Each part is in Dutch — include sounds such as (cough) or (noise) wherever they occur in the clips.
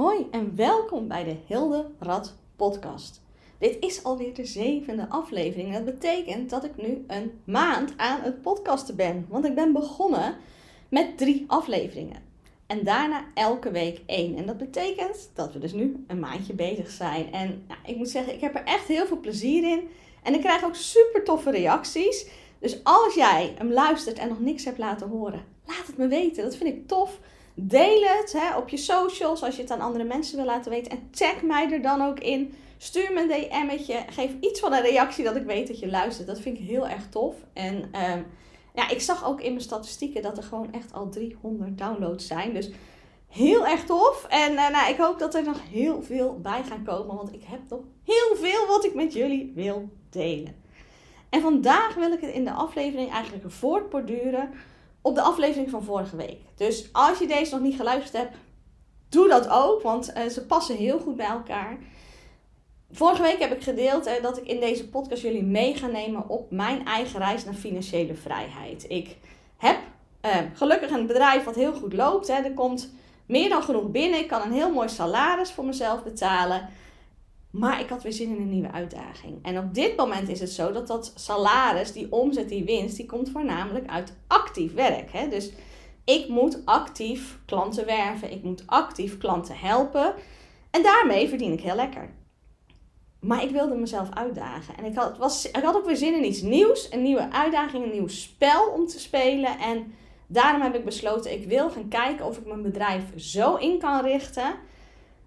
Hoi en welkom bij de Hilde Rad podcast. Dit is alweer de zevende aflevering. Dat betekent dat ik nu een maand aan het podcasten ben. Want ik ben begonnen met drie afleveringen. En daarna elke week één. En dat betekent dat we dus nu een maandje bezig zijn. En nou, ik moet zeggen, ik heb er echt heel veel plezier in. En ik krijg ook super toffe reacties. Dus als jij hem luistert en nog niks hebt laten horen, laat het me weten. Dat vind ik tof. Deel het hè, op je socials als je het aan andere mensen wil laten weten. En tag mij er dan ook in. Stuur me een DM'tje. Geef iets van een reactie dat ik weet dat je luistert. Dat vind ik heel erg tof. En ehm, ja, ik zag ook in mijn statistieken dat er gewoon echt al 300 downloads zijn. Dus heel erg tof. En uh, nou, ik hoop dat er nog heel veel bij gaan komen. Want ik heb nog heel veel wat ik met jullie wil delen. En vandaag wil ik het in de aflevering eigenlijk voortborduren op de aflevering van vorige week. Dus als je deze nog niet geluisterd hebt, doe dat ook, want uh, ze passen heel goed bij elkaar. Vorige week heb ik gedeeld uh, dat ik in deze podcast jullie mee ga nemen op mijn eigen reis naar financiële vrijheid. Ik heb uh, gelukkig een bedrijf wat heel goed loopt. Hè. Er komt meer dan genoeg binnen. Ik kan een heel mooi salaris voor mezelf betalen. Maar ik had weer zin in een nieuwe uitdaging. En op dit moment is het zo dat dat salaris, die omzet, die winst, die komt voornamelijk uit actief werk. Hè? Dus ik moet actief klanten werven, ik moet actief klanten helpen. En daarmee verdien ik heel lekker. Maar ik wilde mezelf uitdagen. En ik had, was, ik had ook weer zin in iets nieuws, een nieuwe uitdaging, een nieuw spel om te spelen. En daarom heb ik besloten, ik wil gaan kijken of ik mijn bedrijf zo in kan richten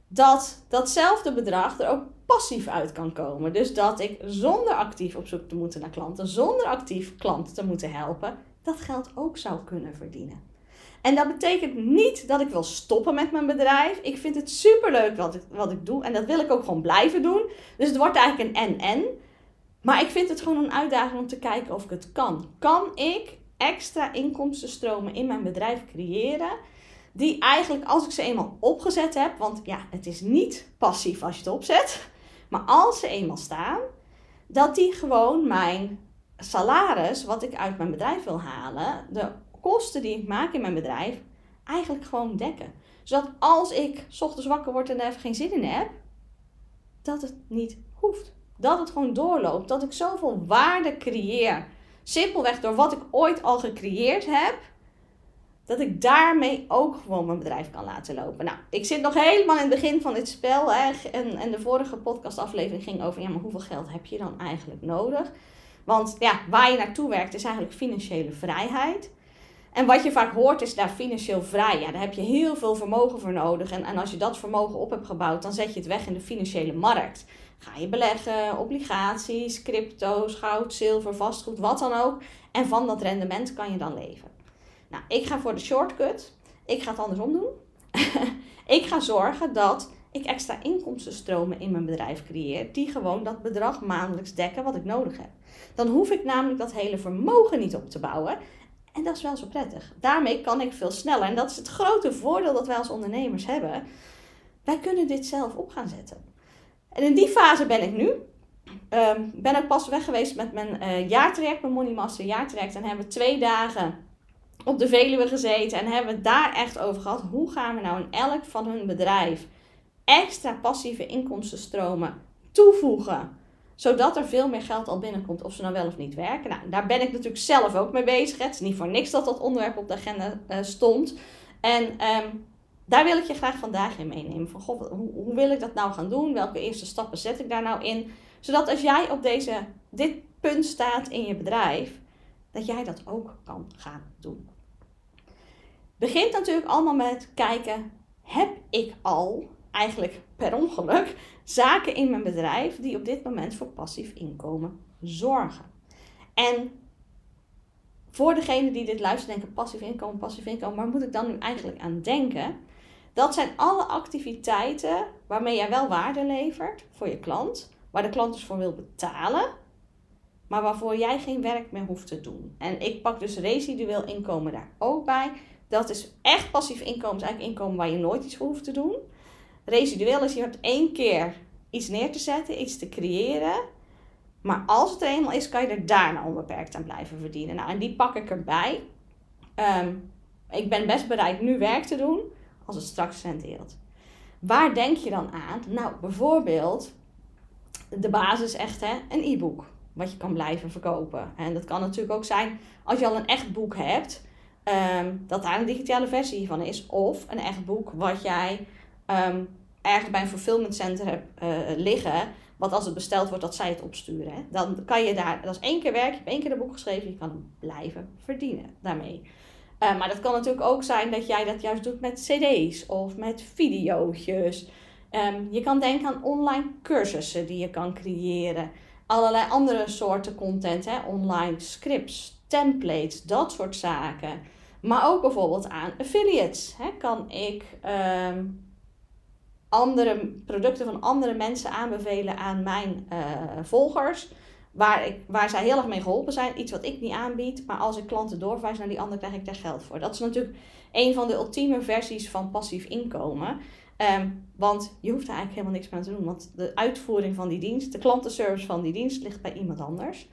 dat datzelfde bedrag er ook passief uit kan komen. Dus dat ik zonder actief op zoek te moeten naar klanten, zonder actief klanten te moeten helpen, dat geld ook zou kunnen verdienen. En dat betekent niet dat ik wil stoppen met mijn bedrijf. Ik vind het superleuk wat ik, wat ik doe en dat wil ik ook gewoon blijven doen. Dus het wordt eigenlijk een en-en. Maar ik vind het gewoon een uitdaging om te kijken of ik het kan. Kan ik extra inkomstenstromen in mijn bedrijf creëren? Die eigenlijk, als ik ze eenmaal opgezet heb, want ja, het is niet passief als je het opzet. Maar als ze eenmaal staan, dat die gewoon mijn salaris, wat ik uit mijn bedrijf wil halen, de kosten die ik maak in mijn bedrijf, eigenlijk gewoon dekken. Zodat als ik ochtends wakker word en er even geen zin in heb, dat het niet hoeft. Dat het gewoon doorloopt. Dat ik zoveel waarde creëer. Simpelweg door wat ik ooit al gecreëerd heb dat ik daarmee ook gewoon mijn bedrijf kan laten lopen. Nou, ik zit nog helemaal in het begin van dit spel. Hè, en, en de vorige podcastaflevering ging over, ja, maar hoeveel geld heb je dan eigenlijk nodig? Want ja, waar je naartoe werkt is eigenlijk financiële vrijheid. En wat je vaak hoort is daar financieel vrij. Ja, daar heb je heel veel vermogen voor nodig. En, en als je dat vermogen op hebt gebouwd, dan zet je het weg in de financiële markt. Ga je beleggen, obligaties, crypto's, goud, zilver, vastgoed, wat dan ook. En van dat rendement kan je dan leven. Nou, ik ga voor de shortcut. Ik ga het andersom doen. (laughs) ik ga zorgen dat ik extra inkomstenstromen in mijn bedrijf creëer, die gewoon dat bedrag maandelijks dekken wat ik nodig heb. Dan hoef ik namelijk dat hele vermogen niet op te bouwen. En dat is wel zo prettig. Daarmee kan ik veel sneller. En dat is het grote voordeel dat wij als ondernemers hebben. Wij kunnen dit zelf op gaan zetten. En in die fase ben ik nu. Um, ben ook pas weg geweest met mijn uh, jaartraject, mijn Money Master jaartraject. En hebben we twee dagen op de Veluwe gezeten en hebben het daar echt over gehad. Hoe gaan we nou in elk van hun bedrijf extra passieve inkomstenstromen toevoegen? Zodat er veel meer geld al binnenkomt of ze nou wel of niet werken. Nou, daar ben ik natuurlijk zelf ook mee bezig. Het is niet voor niks dat dat onderwerp op de agenda uh, stond. En um, daar wil ik je graag vandaag in meenemen. Van, goh, hoe, hoe, wil ik dat nou gaan doen? Welke eerste stappen zet ik daar nou in? Zodat als jij op deze, dit punt staat in je bedrijf, dat jij dat ook kan gaan doen begint natuurlijk allemaal met kijken: heb ik al eigenlijk per ongeluk zaken in mijn bedrijf die op dit moment voor passief inkomen zorgen? En voor degene die dit luisteren denken: passief inkomen, passief inkomen, waar moet ik dan nu eigenlijk aan denken? Dat zijn alle activiteiten waarmee jij wel waarde levert voor je klant, waar de klant dus voor wil betalen, maar waarvoor jij geen werk meer hoeft te doen. En ik pak dus residueel inkomen daar ook bij. Dat is echt passief inkomen, is eigenlijk inkomen waar je nooit iets voor hoeft te doen. Residueel is je hebt één keer iets neer te zetten, iets te creëren. Maar als het eenmaal is, kan je er daarna onbeperkt aan blijven verdienen. Nou, en die pak ik erbij. Um, ik ben best bereid nu werk te doen als het straks renteert. waar denk je dan aan? Nou, bijvoorbeeld de basis echt, hè, een e-book. Wat je kan blijven verkopen. En dat kan natuurlijk ook zijn als je al een echt boek hebt, ehm, dat daar een digitale versie van is. Of een echt boek wat jij um, ergens bij een fulfillment center hebt uh, liggen. Wat als het besteld wordt, dat zij het opsturen. Hè? Dan kan je daar, dat is één keer werk, je hebt één keer een boek geschreven, je kan blijven verdienen daarmee. Uh, maar dat kan natuurlijk ook zijn dat jij dat juist doet met cd's of met video's. Je kan denken aan online cursussen die je kan creëren. Allerlei andere soorten content, hè? online scripts, templates, dat soort zaken. Maar ook bijvoorbeeld aan affiliates. Hè? Kan ik um, andere producten van andere mensen aanbevelen aan mijn uh, volgers. Waar, ik, waar zij heel erg mee geholpen zijn. Iets wat ik niet aanbied. Maar als ik klanten doorwijs naar die ander, krijg ik daar geld voor. Dat is natuurlijk een van de ultieme versies van passief inkomen. Um, want je hoeft er eigenlijk helemaal niks meer aan te doen. Want de uitvoering van die dienst, de klantenservice van die dienst, ligt bij iemand anders.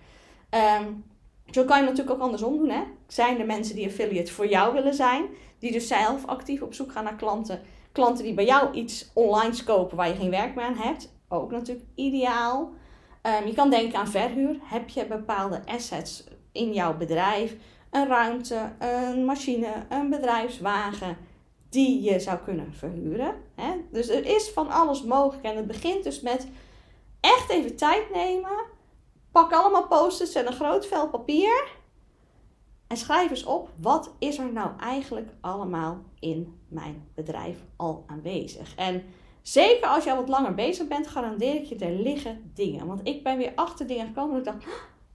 Um, zo kan je natuurlijk ook andersom doen. Hè? Zijn er mensen die affiliate voor jou willen zijn, die dus zelf actief op zoek gaan naar klanten klanten die bij jou iets online kopen waar je geen werk meer aan hebt, ook natuurlijk ideaal. Um, je kan denken aan verhuur. Heb je bepaalde assets in jouw bedrijf? Een ruimte, een machine, een bedrijfswagen die je zou kunnen verhuren. Hè? Dus er is van alles mogelijk. En het begint dus met echt even tijd nemen. Pak allemaal posters en een groot vel papier. En schrijf eens op, wat is er nou eigenlijk allemaal in mijn bedrijf al aanwezig? En zeker als je al wat langer bezig bent, garandeer ik je, er liggen dingen. Want ik ben weer achter dingen gekomen en ik dacht,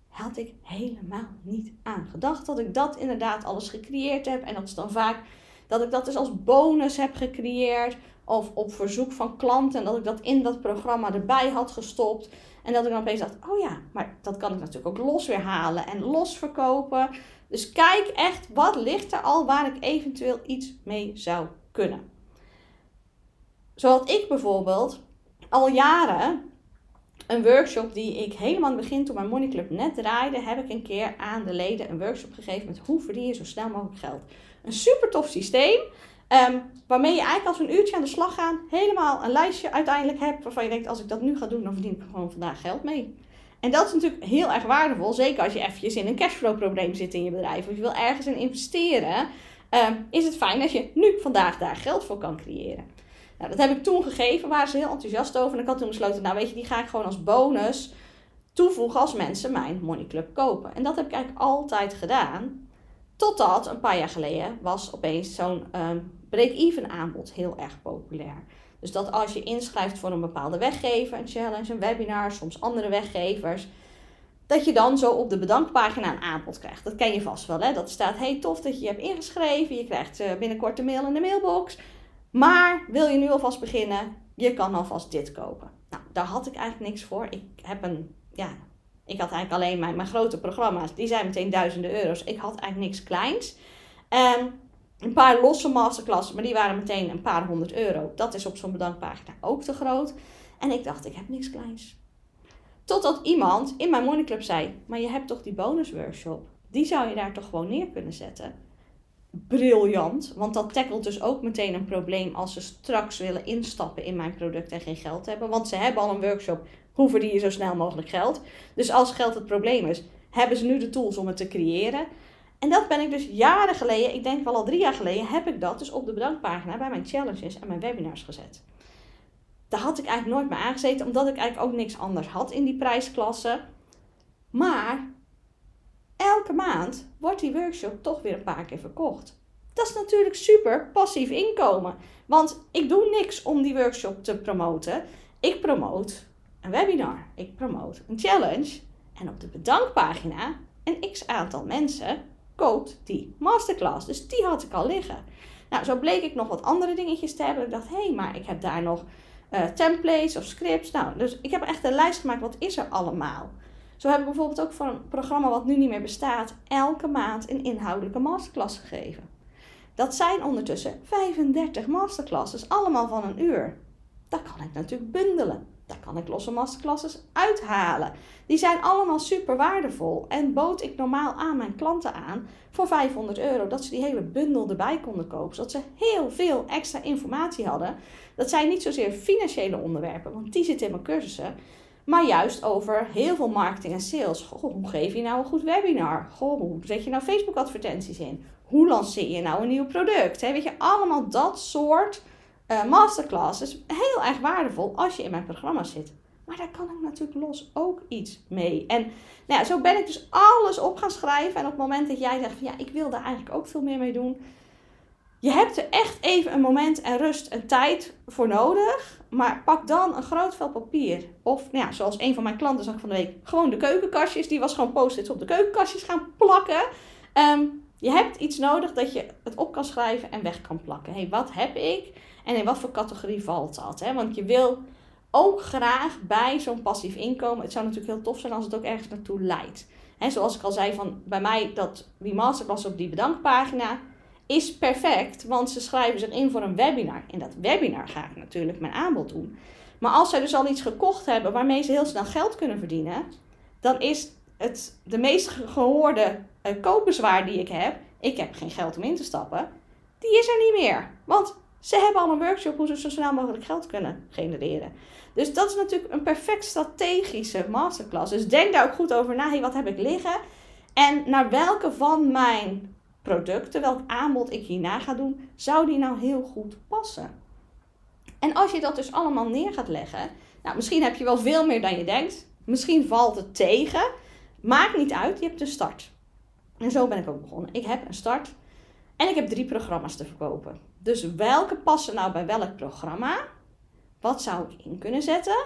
had ik helemaal niet aan gedacht dat ik dat inderdaad alles gecreëerd heb. En dat is dan vaak dat ik dat dus als bonus heb gecreëerd. Of op verzoek van klanten. En dat ik dat in dat programma erbij had gestopt. En dat ik dan opeens dacht, oh ja, maar dat kan ik natuurlijk ook los weer halen en los verkopen. Dus kijk echt, wat ligt er al waar ik eventueel iets mee zou kunnen. Zoals ik bijvoorbeeld al jaren een workshop die ik helemaal aan het begin toen mijn Money Club net draaide, heb ik een keer aan de leden een workshop gegeven met hoe verdien je zo snel mogelijk geld. Een super tof systeem. Um, waarmee je eigenlijk als we een uurtje aan de slag gaan, helemaal een lijstje uiteindelijk hebt waarvan je denkt, als ik dat nu ga doen, dan verdien ik gewoon vandaag geld mee. En dat is natuurlijk heel erg waardevol, zeker als je eventjes in een cashflow probleem zit in je bedrijf. Of je wil ergens in investeren, um, is het fijn als je nu vandaag daar geld voor kan creëren. Nou, dat heb ik toen gegeven, waren ze heel enthousiast over. En ik had toen besloten, nou weet je, die ga ik gewoon als bonus toevoegen als mensen mijn Money Club kopen. En dat heb ik eigenlijk altijd gedaan. Totdat een paar jaar geleden was opeens zo'n um, break-even aanbod heel erg populair. Dus dat als je inschrijft voor een bepaalde weggever, een challenge, een webinar, soms andere weggevers, dat je dan zo op de bedankpagina een aanbod krijgt. Dat ken je vast wel, hè? Dat staat, hey tof dat je je hebt ingeschreven, je krijgt eh, binnenkort de mail in de mailbox. Maar wil je nu alvast beginnen, je kan alvast dit kopen. Nou, daar had ik eigenlijk niks voor. Ik heb een, ja, ik had eigenlijk alleen mijn, mijn grote programma's, die zijn meteen duizenden euro's. Ik had eigenlijk niks kleins. Um, een paar losse masterclasses, maar die waren meteen een paar honderd euro. Dat is op zo'n bedankpagina ook te groot. En ik dacht, ik heb niks kleins. Totdat iemand in mijn Money Club zei, maar je hebt toch die bonus workshop? Die zou je daar toch gewoon neer kunnen zetten? Briljant, want dat tackelt dus ook meteen een probleem als ze straks willen instappen in mijn product en geen geld hebben. Want ze hebben al een workshop, hoe verdien je zo snel mogelijk geld? Dus als geld het probleem is, hebben ze nu de tools om het te creëren. En dat ben ik dus jaren geleden, ik denk wel al drie jaar geleden, heb ik dat dus op de bedankpagina bij mijn challenges en mijn webinars gezet. Daar had ik eigenlijk nooit meer aangezeten, omdat ik eigenlijk ook niks anders had in die prijsklasse. Maar elke maand wordt die workshop toch weer een paar keer verkocht. Dat is natuurlijk super passief inkomen. Want ik doe niks om die workshop te promoten. Ik promoot een webinar. Ik promoot een challenge. En op de bedankpagina een x aantal mensen koopt die masterclass. Dus die had ik al liggen. Nou, zo bleek ik nog wat andere dingetjes te hebben. Ik dacht, hé, hey, maar ik heb daar nog uh, templates of scripts. Nou, dus ik heb echt een lijst gemaakt, wat is er allemaal? Zo heb ik bijvoorbeeld ook voor een programma wat nu niet meer bestaat, elke maand een inhoudelijke masterclass gegeven. Dat zijn ondertussen 35 masterclasses, allemaal van een uur. Dat kan ik natuurlijk bundelen. Daar kan ik losse masterclasses uithalen. Die zijn allemaal super waardevol. En bood ik normaal aan mijn klanten aan voor 500 euro dat ze die hele bundel erbij konden kopen. Zodat ze heel veel extra informatie hadden. Dat zijn niet zozeer financiële onderwerpen, want die zitten in mijn cursussen. Maar juist over heel veel marketing en sales. Goh, hoe geef je nou een goed webinar? Goh, hoe zet je nou Facebook advertenties in? Hoe lanceer je nou een nieuw product? Weet je, allemaal dat soort uh, masterclasses. Heel erg waardevol als je in mijn programma zit. Maar daar kan ik natuurlijk los ook iets mee. En nou ja, zo ben ik dus alles op gaan schrijven. En op het moment dat jij zegt van ja, ik wil daar eigenlijk ook veel meer mee doen. Je hebt er echt even een moment en rust en tijd voor nodig. Maar pak dan een groot vel papier. Of nou ja, zoals een van mijn klanten zag van de week. Gewoon de keukenkastjes. Die was gewoon post-its op de keukenkastjes gaan plakken. Ehm, je hebt iets nodig dat je het op kan schrijven en weg kan plakken. hey, wat heb ik? En in wat voor categorie valt dat? Hè? Want je wil ook graag bij zo'n passief inkomen. Het zou natuurlijk heel tof zijn als het ook ergens naartoe leidt. He, zoals ik al zei, van bij mij dat die masterclass op die bedankpagina is perfect, want ze schrijven zich in voor een webinar. In dat webinar ga ik natuurlijk mijn aanbod doen. Maar als zij dus al iets gekocht hebben waarmee ze heel snel geld kunnen verdienen, dan is het de meest gehoorde uh, koopbezwaar die ik heb, ik heb geen geld om in te stappen, die is er niet meer. Want ze hebben al een workshop hoe ze zo snel mogelijk geld kunnen genereren. Dus dat is natuurlijk een perfect strategische masterclass. Dus denk daar ook goed over na. Hey, wat heb ik liggen? En naar welke van mijn producten, welk aanbod ik hierna ga doen, zou die nou heel goed passen? En als je dat dus allemaal neer gaat leggen, nou, misschien heb je wel veel meer dan je denkt. Misschien valt het tegen. Maakt niet uit, je hebt een start. En zo ben ik ook begonnen. Ik heb een start en ik heb drie programma's te verkopen. Dus welke passen nou bij welk programma? Wat zou ik in kunnen zetten?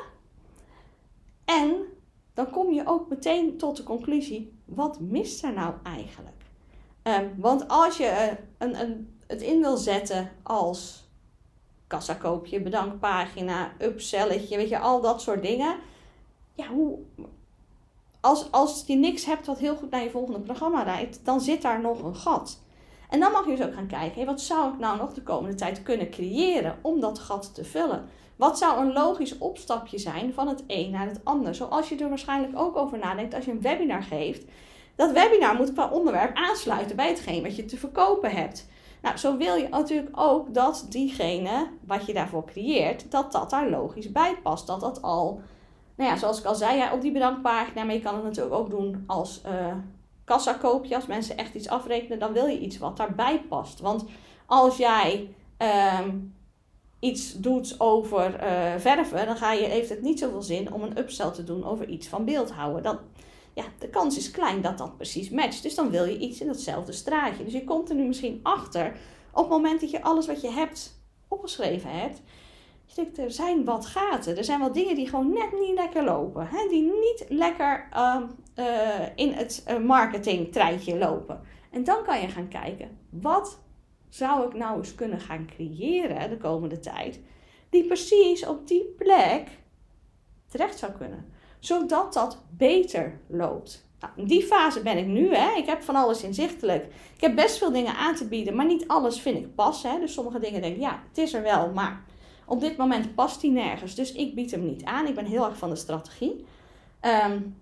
En dan kom je ook meteen tot de conclusie: wat mist er nou eigenlijk? Um, want als je uh, een, een, het in wil zetten als kassakoopje, bedankpagina, upselletje, weet je, al dat soort dingen. Ja, hoe, als, als je niks hebt wat heel goed naar je volgende programma rijdt, dan zit daar nog een gat. En dan mag je dus ook gaan kijken, hey, wat zou ik nou nog de komende tijd kunnen creëren om dat gat te vullen? Wat zou een logisch opstapje zijn van het een naar het ander? Zoals je er waarschijnlijk ook over nadenkt als je een webinar geeft. Dat webinar moet qua onderwerp aansluiten bij hetgeen wat je te verkopen hebt. Nou, zo wil je natuurlijk ook dat diegene wat je daarvoor creëert, dat dat daar logisch bij past. Dat dat al, nou ja, zoals ik al zei, op die bedankpagina, maar je kan het natuurlijk ook doen als uh, kassakoopje. Als mensen echt iets afrekenen, dan wil je iets wat daarbij past. Want als jij ehm, iets doet over uh, verven, dan ga je, heeft het niet zoveel zin om een upsell te doen over iets van beeldhouden. Dan, ja, de kans is klein dat dat precies matcht. Dus dan wil je iets in datzelfde straatje. Dus je komt er nu misschien achter op het moment dat je alles wat je hebt opgeschreven hebt. Je er zijn wat gaten. Er zijn wat dingen die gewoon net niet lekker lopen. Hè? Die niet lekker uh, uh, in het uh, marketingtreintje lopen. En dan kan je gaan kijken, wat zou ik nou eens kunnen gaan creëren de komende tijd, die precies op die plek terecht zou kunnen. Zodat dat beter loopt. Nou, in die fase ben ik nu. Hè. Ik heb van alles inzichtelijk. Ik heb best veel dingen aan te bieden, maar niet alles vind ik pas. Hè. Dus sommige dingen denk ik, ja, het is er wel, maar op dit moment past die nergens. Dus ik bied hem niet aan. Ik ben heel erg van de strategie. Um,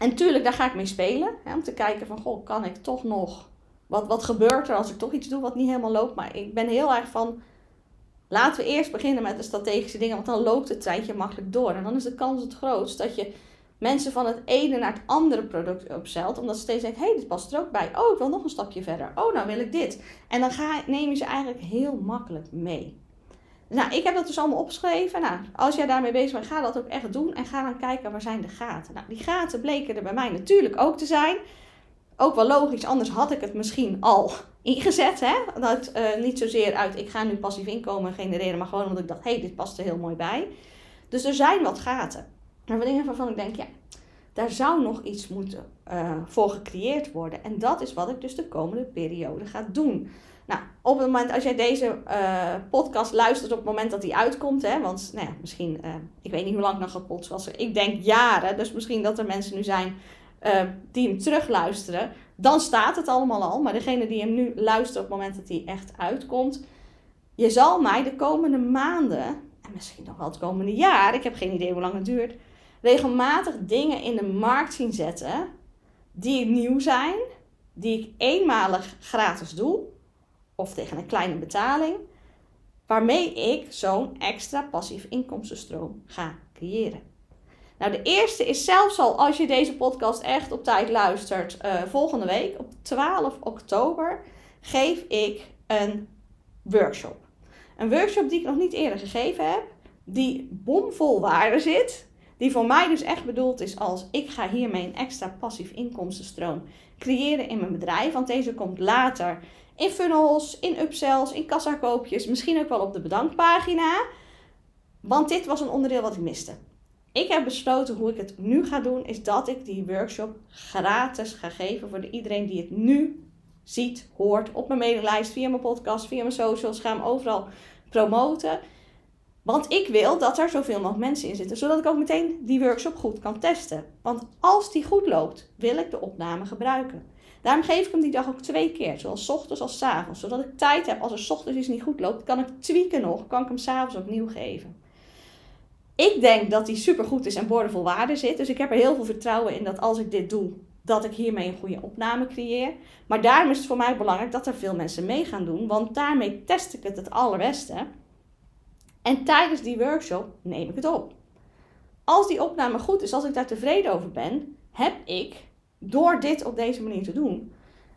en natuurlijk, daar ga ik mee spelen. Hè, om te kijken van, goh, kan ik toch nog wat, wat gebeurt er als ik toch iets doe wat niet helemaal loopt? Maar ik ben heel erg van. Laten we eerst beginnen met de strategische dingen, want dan loopt het tijdje makkelijk door. En dan is de kans het grootst dat je mensen van het ene naar het andere product opzelt. Omdat ze steeds denken, hé, hey, dit past er ook bij. Oh, ik wil nog een stapje verder. Oh, nou wil ik dit. En dan ga, neem je ze eigenlijk heel makkelijk mee. Nou, ik heb dat dus allemaal opgeschreven. Nou, als jij daarmee bezig bent, ga dat ook echt doen. En ga dan kijken, waar zijn de gaten? Nou, die gaten bleken er bij mij natuurlijk ook te zijn. Ook wel logisch, anders had ik het misschien al (laughs) ingezet. Hè? Dat uh, niet zozeer uit ik ga nu passief inkomen genereren, maar gewoon omdat ik dacht, hé, hey, dit past er heel mooi bij. Dus er zijn wat gaten. Maar wat dingen waarvan ik denk, ja, daar zou nog iets moeten uh, voor gecreëerd worden. En dat is wat ik dus de komende periode ga doen. Nou, op het moment als jij deze uh, podcast luistert op het moment dat die uitkomt, hè, want nou ja, misschien, uh, ik weet niet hoe lang nog ga podcasten, ik denk jaren, dus misschien dat er mensen nu zijn uh, die hem terugluisteren, dan staat het allemaal al. Maar degene die hem nu luistert op het moment dat hij echt uitkomt, je zal mij de komende maanden, en misschien nog wel het komende jaar, ik heb geen idee hoe lang het duurt, regelmatig dingen in de markt zien zetten die nieuw zijn, die ik eenmalig gratis doe, of tegen een kleine betaling, waarmee ik zo'n extra passief inkomstenstroom ga creëren. Nou, de eerste is zelfs al als je deze podcast echt op tijd luistert, uh, volgende week op 12 oktober geef ik een workshop. Een workshop die ik nog niet eerder gegeven heb, die bomvol waarde zit, die voor mij dus echt bedoeld is als ik ga hiermee een extra passief inkomstenstroom creëren in mijn bedrijf, want deze komt later in funnels, in upsells, in kassakoopjes, misschien ook wel op de bedankpagina. Want dit was een onderdeel wat ik miste. Ik heb besloten hoe ik het nu ga doen, is dat ik die workshop gratis ga geven voor iedereen die het nu ziet, hoort op mijn mailinglijst, via mijn podcast, via mijn socials. Ga hem overal promoten. Want ik wil dat er zoveel mogelijk mensen in zitten, zodat ik ook meteen die workshop goed kan testen. Want als die goed loopt, wil ik de opname gebruiken. Daarom geef ik hem die dag ook twee keer, zowel s ochtends als s avonds. Zodat ik tijd heb, als er s ochtends iets niet goed loopt, kan ik tweaken nog, kan ik hem s'avonds opnieuw geven. Ik denk dat die super goed is en boordevol waarde zit. Dus ik heb er heel veel vertrouwen in dat als ik dit doe, dat ik hiermee een goede opname creëer. Maar daarom is het voor mij belangrijk dat er veel mensen mee gaan doen, want daarmee test ik het het allerbeste. En tijdens die workshop neem ik het op. Als die opname goed is, als ik daar tevreden over ben, heb ik door dit op deze manier te doen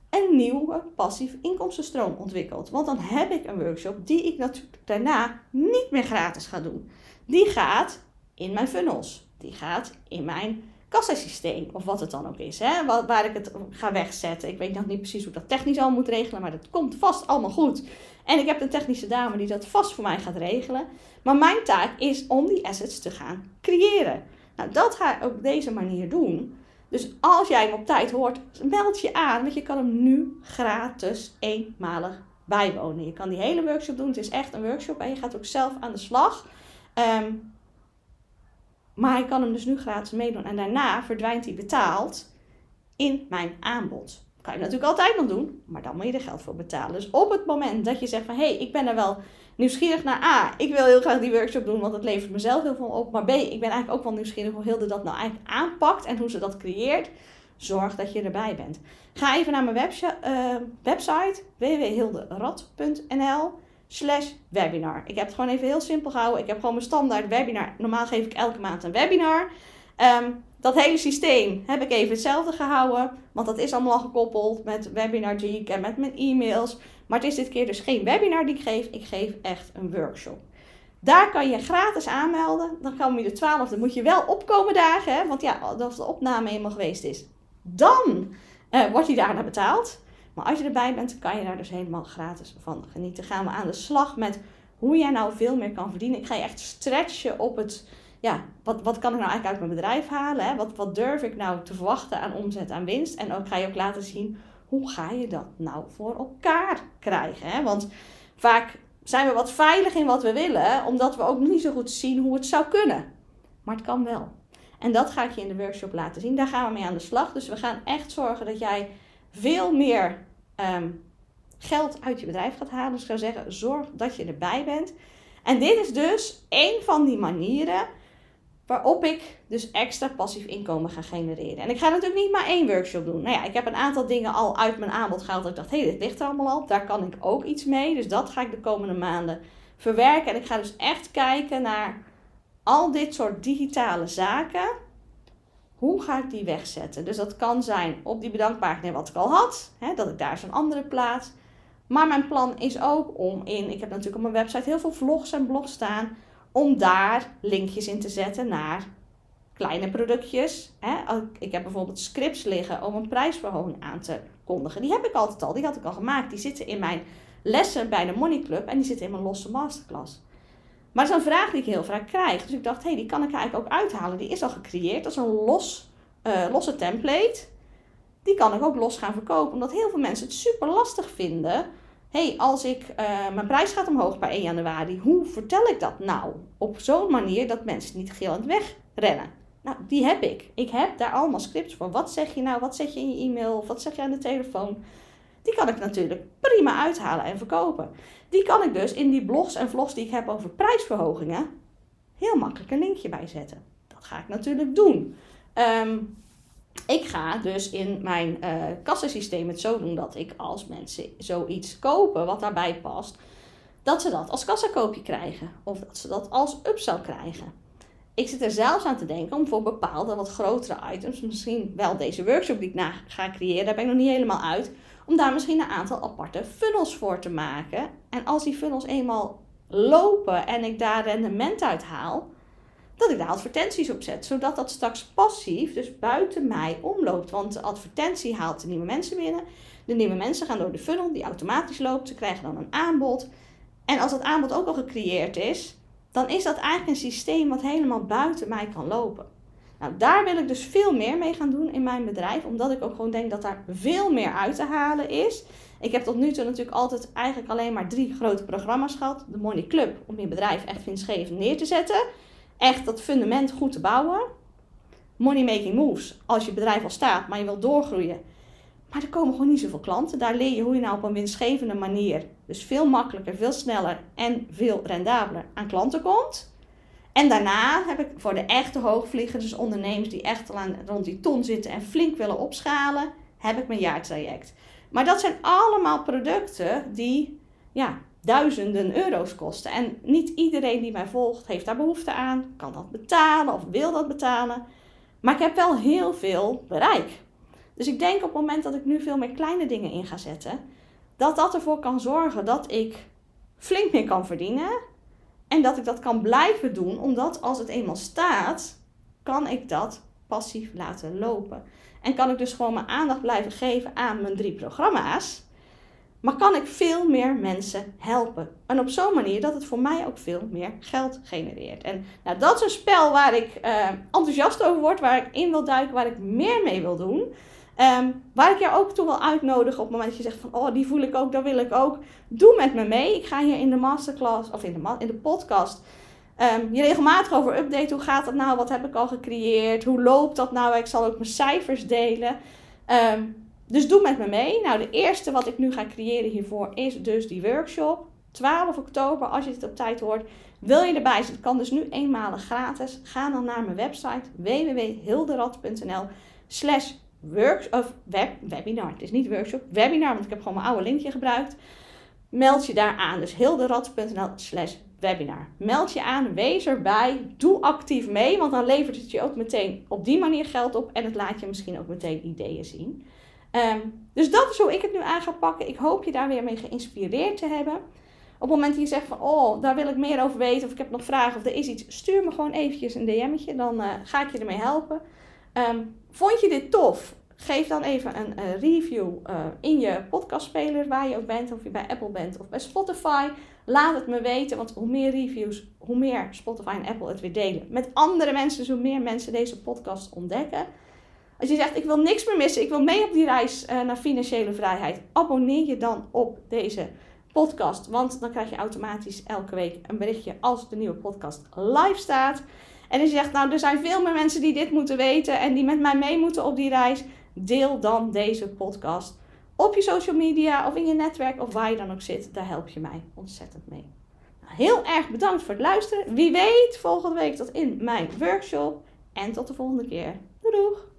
een nieuwe passief inkomstenstroom ontwikkeld. Want dan heb ik een workshop die ik natuurlijk daarna niet meer gratis ga doen. Die gaat in mijn funnels. Die gaat in mijn kassasysteem of wat het dan ook is. Hè? Waar ik het ga wegzetten. Ik weet nog niet precies hoe dat technisch al moet regelen, maar dat komt vast allemaal goed. En ik heb een technische dame die dat vast voor mij gaat regelen. Maar mijn taak is om die assets te gaan creëren. Nou, dat ga ik op deze manier doen. Dus als jij hem op tijd hoort, meld je aan. Want je kan hem nu gratis eenmalig bijwonen. Je kan die hele workshop doen. Het is echt een workshop en je gaat ook zelf aan de slag. Ehm, maar ik kan hem dus nu gratis meedoen. En daarna verdwijnt hij betaald in mijn aanbod. kan je natuurlijk altijd nog doen, maar dan moet je er geld voor betalen. Dus op het moment dat je zegt van hé, hey, ik ben er wel nieuwsgierig naar A, ik wil heel graag die workshop doen, want het levert mezelf heel veel op. Maar B, ik ben eigenlijk ook wel nieuwsgierig hoe Hilde dat nou eigenlijk aanpakt en hoe ze dat creëert. Zorg dat je erbij bent. Ga even naar mijn uh, website www.hilderad.nl slash webinar. Ik heb het gewoon even heel simpel gehouden. Ik heb gewoon mijn standaard webinar. Normaal geef ik elke maand een webinar. Ehm, dat hele systeem heb ik even hetzelfde gehouden. Want dat is allemaal gekoppeld met Webinar Geek en met mijn e-mails. Maar het is dit keer dus geen webinar die ik geef. Ik geef echt een workshop. Daar kan je gratis aanmelden. Dan kom je de 12e. Moet je wel opkomen dagen. Hè? Want ja, als de opname helemaal geweest is. Dan uh, wordt die daarna betaald. Maar als je erbij bent, kan je daar dus helemaal gratis van genieten. Gaan we aan de slag met hoe jij nou veel meer kan verdienen. Ik ga je echt stretchen op het, ja, wat, wat kan ik nou eigenlijk uit mijn bedrijf halen? Hè? Wat, wat durf ik nou te verwachten aan omzet, aan winst? En ook ga je ook laten zien, hoe ga je dat nou voor elkaar krijgen? Hè? Want vaak zijn we wat veilig in wat we willen, omdat we ook niet zo goed zien hoe het zou kunnen. Maar het kan wel. En dat ga ik je in de workshop laten zien. Daar gaan we mee aan de slag. Dus we gaan echt zorgen dat jij veel meer ehm, geld uit je bedrijf gaat halen. Dus ik zou zeggen, zorg dat je erbij bent. En dit is dus een van die manieren waarop ik dus extra passief inkomen ga genereren. En ik ga natuurlijk niet maar één workshop doen. Nou ja, ik heb een aantal dingen al uit mijn aanbod gehaald. Dat ik dacht, hé, hey, dit ligt er allemaal op. Daar kan ik ook iets mee. Dus dat ga ik de komende maanden verwerken. En ik ga dus echt kijken naar al dit soort digitale zaken hoe ga ik die wegzetten? Dus dat kan zijn op die bedankpagina wat ik al had, hè, dat ik daar zo'n andere plaats. Maar mijn plan is ook om in, ik heb natuurlijk op mijn website heel veel vlogs en blogs staan, om daar linkjes in te zetten naar kleine productjes. Hè. Ik heb bijvoorbeeld scripts liggen om een prijsverhoging aan te kondigen. Die heb ik altijd al, die had ik al gemaakt. Die zitten in mijn lessen bij de Money Club en die zitten in mijn losse masterclass. Maar dat is een vraag die ik heel vaak krijg. Dus ik dacht, hé, hey, die kan ik eigenlijk ook uithalen. Die is al gecreëerd. Is een los, uh, losse template. Die kan ik ook los gaan verkopen. Omdat heel veel mensen het super lastig vinden. Hey, als ik, uh, mijn prijs gaat omhoog bij 1 januari. Hoe vertel ik dat nou? Op zo'n manier dat mensen niet gillend wegrennen. Nou, die heb ik. Ik heb daar allemaal scripts voor. Wat zeg je nou? Wat zeg je in je e-mail? Wat zeg je aan de telefoon? Die kan ik natuurlijk prima uithalen en verkopen. Die kan ik dus in die blogs en vlogs die ik heb over prijsverhogingen heel makkelijk een linkje bij zetten. Dat ga ik natuurlijk doen. Ehm, ik ga dus in mijn uh, kassasysteem het zo doen dat ik als mensen zoiets kopen wat daarbij past, dat ze dat als kassakoopje krijgen. Of dat ze dat als upsell krijgen. Ik zit er zelfs aan te denken om voor bepaalde wat grotere items, misschien wel deze workshop die ik na ga creëren, daar ben ik nog niet helemaal uit, om daar misschien een aantal aparte funnels voor te maken. En als die funnels eenmaal lopen en ik daar rendement uit haal, dat ik daar advertenties op zet. Zodat dat straks passief, dus buiten mij, omloopt. Want de advertentie haalt de nieuwe mensen binnen. De nieuwe mensen gaan door de funnel die automatisch loopt. Ze krijgen dan een aanbod. En als dat aanbod ook al gecreëerd is, dan is dat eigenlijk een systeem wat helemaal buiten mij kan lopen. Nou, daar wil ik dus veel meer mee gaan doen in mijn bedrijf, omdat ik ook gewoon denk dat daar veel meer uit te halen is. Ik heb tot nu toe natuurlijk altijd eigenlijk alleen maar drie grote programma's gehad. De Money Club, om je bedrijf echt winstgevend neer te zetten. Echt dat fundament goed te bouwen. Money Making Moves, als je bedrijf al staat, maar je wilt doorgroeien. Maar er komen gewoon niet zoveel klanten. Daar leer je hoe je nou op een winstgevende manier, dus veel makkelijker, veel sneller en veel rendabeler aan klanten komt. En daarna heb ik voor de echte hoogvliegers, dus ondernemers die echt al aan, rond die ton zitten en flink willen opschalen, heb ik mijn jaartraject. Maar dat zijn allemaal producten die ja, duizenden euro's kosten. En niet iedereen die mij volgt heeft daar behoefte aan, kan dat betalen of wil dat betalen. Maar ik heb wel heel veel bereik. Dus ik denk op het moment dat ik nu veel meer kleine dingen in ga zetten, dat dat ervoor kan zorgen dat ik flink meer kan verdienen. En dat ik dat kan blijven doen, omdat als het eenmaal staat, kan ik dat passief laten lopen. En kan ik dus gewoon mijn aandacht blijven geven aan mijn drie programma's. Maar kan ik veel meer mensen helpen. En op zo'n manier dat het voor mij ook veel meer geld genereert. En nou, dat is een spel waar ik uh, enthousiast over word, waar ik in wil duiken, waar ik meer mee wil doen. Um, waar ik je ook toe wil uitnodigen op het moment dat je zegt van, oh, die voel ik ook, dat wil ik ook. Doe met me mee. Ik ga hier in de masterclass, of in de, in de podcast, um, je regelmatig over update. Hoe gaat dat nou? Wat heb ik al gecreëerd? Hoe loopt dat nou? Ik zal ook mijn cijfers delen. Um, dus doe met me mee. Nou, de eerste wat ik nu ga creëren hiervoor is dus die workshop. 12 oktober, als je het op tijd hoort. Wil je erbij zijn? kan dus nu eenmalig gratis. Ga dan naar mijn website www.hilderad.nl slash webinar. Het is niet workshop, webinar, want ik heb gewoon mijn oude linkje gebruikt. Meld je daar aan. Dus hilderad.nl slash webinar. Meld je aan, wees erbij, doe actief mee, want dan levert het je ook meteen op die manier geld op en het laat je misschien ook meteen ideeën zien. Ehm, dus dat is hoe ik het nu aan ga pakken. Ik hoop je daar weer mee geïnspireerd te hebben. Op het moment dat je zegt van, oh, daar wil ik meer over weten, of ik heb nog vragen, of er is iets, stuur me gewoon eventjes een DM'tje, dan uh, ga ik je ermee helpen. Um, vond je dit tof? Geef dan even een, een review uh, in je podcastspeler, waar je ook bent, of je bij Apple bent of bij Spotify. Laat het me weten, want hoe meer reviews, hoe meer Spotify en Apple het weer delen met andere mensen, hoe meer mensen deze podcast ontdekken. Als je zegt, ik wil niks meer missen, ik wil mee op die reis uh, naar financiële vrijheid, abonneer je dan op deze podcast. Want dan krijg je automatisch elke week een berichtje als de nieuwe podcast live staat. En als je zegt, nou, er zijn veel meer mensen die dit moeten weten en die met mij mee moeten op die reis, deel dan deze podcast op je social media of in je netwerk of waar je dan ook zit. Daar help je mij ontzettend mee. Nou, heel erg bedankt voor het luisteren. Wie weet, volgende week tot in mijn workshop. En tot de volgende keer. Doei doeg!